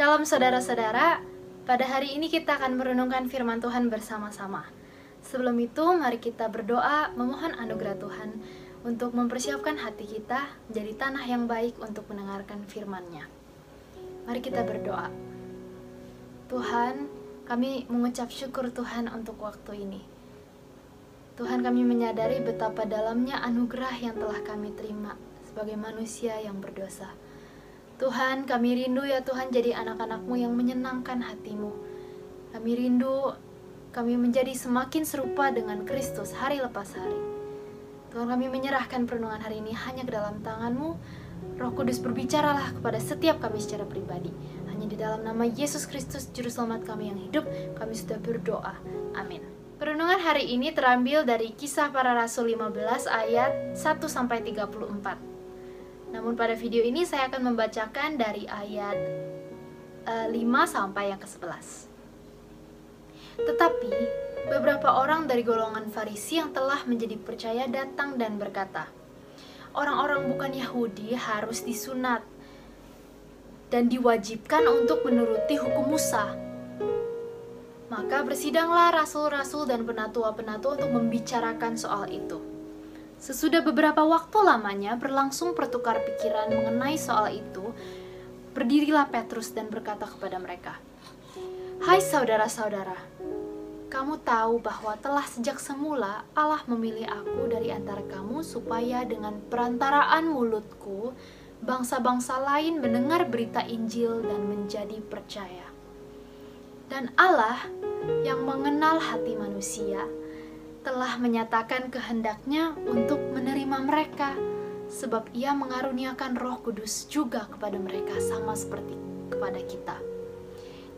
Shalom saudara-saudara, pada hari ini kita akan merenungkan firman Tuhan bersama-sama. Sebelum itu, mari kita berdoa memohon anugerah Tuhan untuk mempersiapkan hati kita menjadi tanah yang baik untuk mendengarkan firman-Nya. Mari kita berdoa. Tuhan, kami mengucap syukur Tuhan untuk waktu ini. Tuhan kami menyadari betapa dalamnya anugerah yang telah kami terima sebagai manusia yang berdosa. Tuhan, kami rindu ya Tuhan jadi anak-anakmu yang menyenangkan hatimu. Kami rindu kami menjadi semakin serupa dengan Kristus hari lepas hari. Tuhan kami menyerahkan perenungan hari ini hanya ke dalam tanganmu. Roh Kudus berbicaralah kepada setiap kami secara pribadi. Hanya di dalam nama Yesus Kristus, Juru Selamat kami yang hidup, kami sudah berdoa. Amin. Perenungan hari ini terambil dari kisah para rasul 15 ayat 1-34. Namun pada video ini saya akan membacakan dari ayat uh, eh, 5 sampai yang ke-11. Tetapi beberapa orang dari golongan Farisi yang telah menjadi percaya datang dan berkata, Orang-orang bukan Yahudi harus disunat dan diwajibkan untuk menuruti hukum Musa. Maka bersidanglah rasul-rasul dan penatua-penatua untuk membicarakan soal itu. Sesudah beberapa waktu lamanya berlangsung pertukar pikiran mengenai soal itu, berdirilah Petrus dan berkata kepada mereka, "Hai saudara-saudara, kamu tahu bahwa telah sejak semula Allah memilih aku dari antara kamu supaya dengan perantaraan mulutku bangsa-bangsa lain mendengar berita Injil dan menjadi percaya. Dan Allah yang mengenal hati manusia telah menyatakan kehendaknya untuk menerima mereka, sebab ia mengaruniakan roh kudus juga kepada mereka sama seperti kepada kita.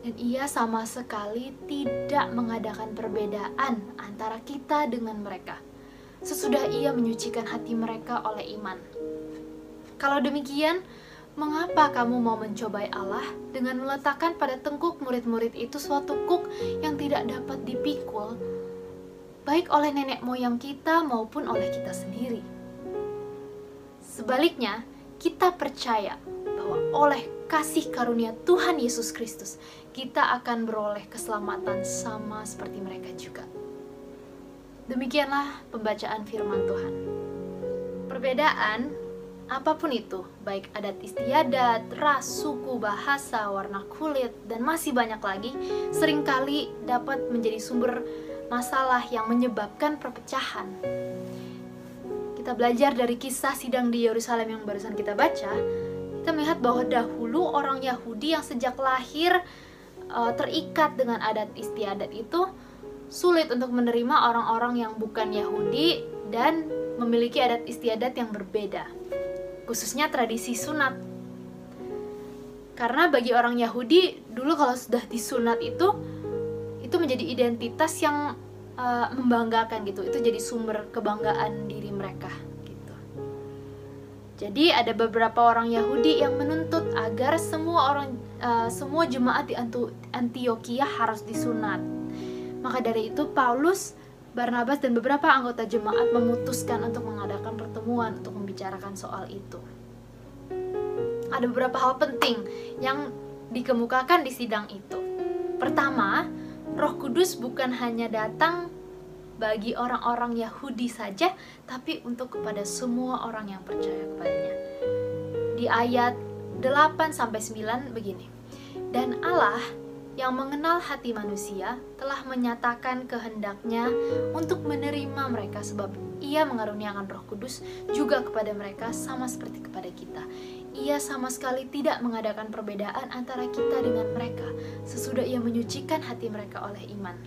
Dan ia sama sekali tidak mengadakan perbedaan antara kita dengan mereka, sesudah ia menyucikan hati mereka oleh iman. Kalau demikian, mengapa kamu mau mencobai Allah dengan meletakkan pada tengkuk murid-murid itu suatu kuk yang tidak dapat dipikul baik oleh nenek moyang kita maupun oleh kita sendiri. Sebaliknya, kita percaya bahwa oleh kasih karunia Tuhan Yesus Kristus, kita akan beroleh keselamatan sama seperti mereka juga. Demikianlah pembacaan firman Tuhan. Perbedaan apa pun itu, baik adat istiadat, ras, suku, bahasa, warna kulit, dan masih banyak lagi, sering kali dapat menjadi sumber masalah yang menyebabkan perpecahan. Kita belajar dari kisah sidang di Yerusalem yang barusan kita baca, kita melihat bahwa dahulu orang Yahudi yang sejak lahir uh, terikat dengan adat istiadat itu sulit untuk menerima orang-orang yang bukan Yahudi dan memiliki adat istiadat yang berbeda, khususnya tradisi sunat. Karena bagi orang Yahudi dulu kalau sudah disunat itu itu menjadi identitas yang uh, membanggakan gitu itu jadi sumber kebanggaan diri mereka gitu jadi ada beberapa orang Yahudi yang menuntut agar semua orang uh, semua jemaat di Antioquia harus disunat maka dari itu Paulus Barnabas dan beberapa anggota jemaat memutuskan untuk mengadakan pertemuan untuk membicarakan soal itu. Ada beberapa hal penting yang dikemukakan di sidang itu. Pertama, Roh Kudus bukan hanya datang bagi orang-orang Yahudi saja, tapi untuk kepada semua orang yang percaya kepadanya. Di ayat 8 sampai 9 begini. Dan Allah yang mengenal hati manusia telah menyatakan kehendaknya untuk menerima mereka sebab ia mengaruniakan roh kudus juga kepada mereka sama seperti kepada kita. Ia sama sekali tidak mengadakan perbedaan antara kita dengan mereka sesudah ia menyucikan hati mereka oleh iman.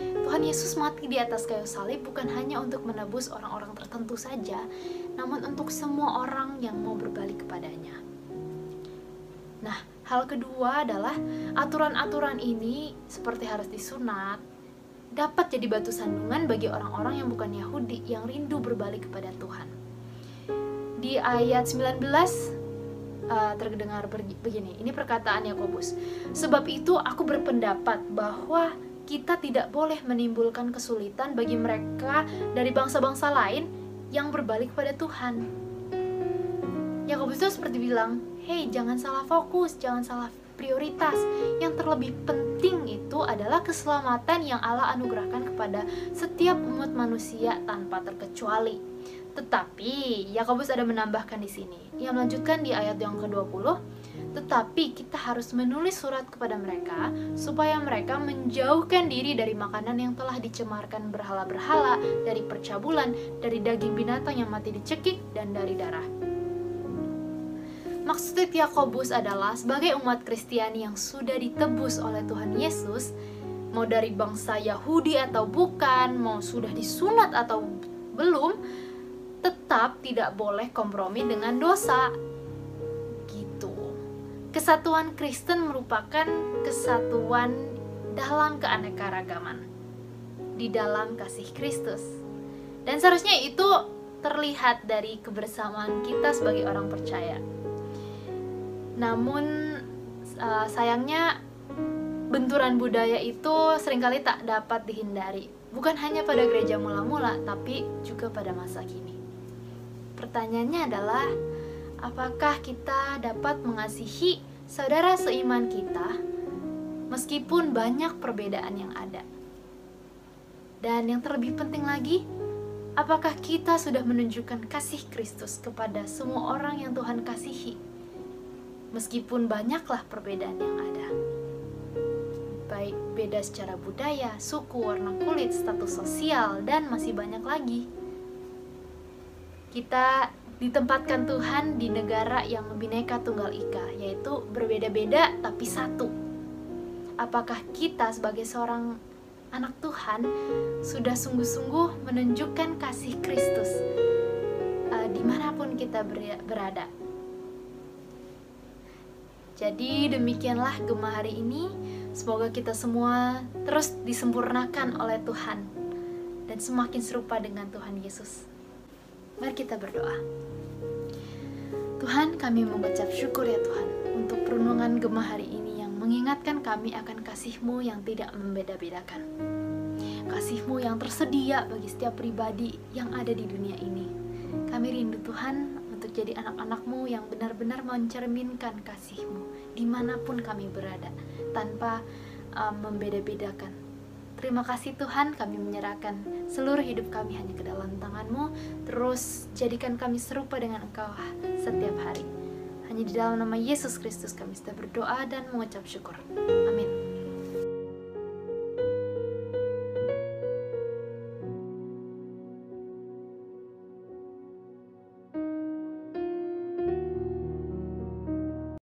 Tuhan Yesus mati di atas kayu salib bukan hanya untuk menebus orang-orang tertentu saja, namun untuk semua orang yang mau berbalik kepadanya. Nah, Hal kedua adalah aturan-aturan ini seperti harus disunat dapat jadi batu sandungan bagi orang-orang yang bukan Yahudi yang rindu berbalik kepada Tuhan. Di ayat 19 uh, terdengar begini, ini perkataan Yakobus. Sebab itu aku berpendapat bahwa kita tidak boleh menimbulkan kesulitan bagi mereka dari bangsa-bangsa lain yang berbalik kepada Tuhan. Yakobus itu seperti bilang, hey jangan salah fokus, jangan salah prioritas. Yang terlebih penting itu adalah keselamatan yang Allah anugerahkan kepada setiap umat manusia tanpa terkecuali. Tetapi Yakobus ada menambahkan di sini. Ia melanjutkan di ayat yang ke-20, tetapi kita harus menulis surat kepada mereka supaya mereka menjauhkan diri dari makanan yang telah dicemarkan berhala-berhala, dari percabulan, dari daging binatang yang mati dicekik, dan dari darah. Maksud Yakobus adalah sebagai umat Kristiani yang sudah ditebus oleh Tuhan Yesus, mau dari bangsa Yahudi atau bukan, mau sudah disunat atau belum, tetap tidak boleh kompromi dengan dosa. Gitu. Kesatuan Kristen merupakan kesatuan dalam keanekaragaman di dalam kasih Kristus. Dan seharusnya itu terlihat dari kebersamaan kita sebagai orang percaya namun uh, sayangnya benturan budaya itu sering kali tak dapat dihindari. Bukan hanya pada gereja mula-mula, tapi juga pada masa kini. Pertanyaannya adalah, apakah kita dapat mengasihi saudara seiman kita meskipun banyak perbedaan yang ada? Dan yang terlebih penting lagi, apakah kita sudah menunjukkan kasih Kristus kepada semua orang yang Tuhan kasihi? Meskipun banyaklah perbedaan yang ada. Baik beda secara budaya, suku, warna kulit, status sosial, dan masih banyak lagi. Kita ditempatkan Tuhan di negara yang bineka tunggal ika, yaitu berbeda-beda tapi satu. Apakah kita sebagai seorang anak Tuhan sudah sungguh-sungguh menunjukkan kasih Kristus uh, di mana pun kita berada? Jadi demikianlah Gema hari ini. Semoga kita semua terus disempurnakan oleh Tuhan dan semakin serupa dengan Tuhan Yesus. Mari kita berdoa. Tuhan, kami mengucap syukur ya Tuhan untuk perundungan Gema hari ini yang mengingatkan kami akan kasih-Mu yang tidak membeda-bedakan. Kasih-Mu yang tersedia bagi setiap pribadi yang ada di dunia ini. Kami rindu Tuhan untuk jadi anak-anakmu yang benar-benar mencerminkan kasihmu di mana pun kami berada tanpa um, membeda-bedakan. Terima kasih Tuhan kami menyerahkan seluruh hidup kami hanya ke dalam tanganmu. Terus jadikan kami serupa dengan engkau setiap hari. Hanya di dalam nama Yesus Kristus kami sudah berdoa dan mengucap syukur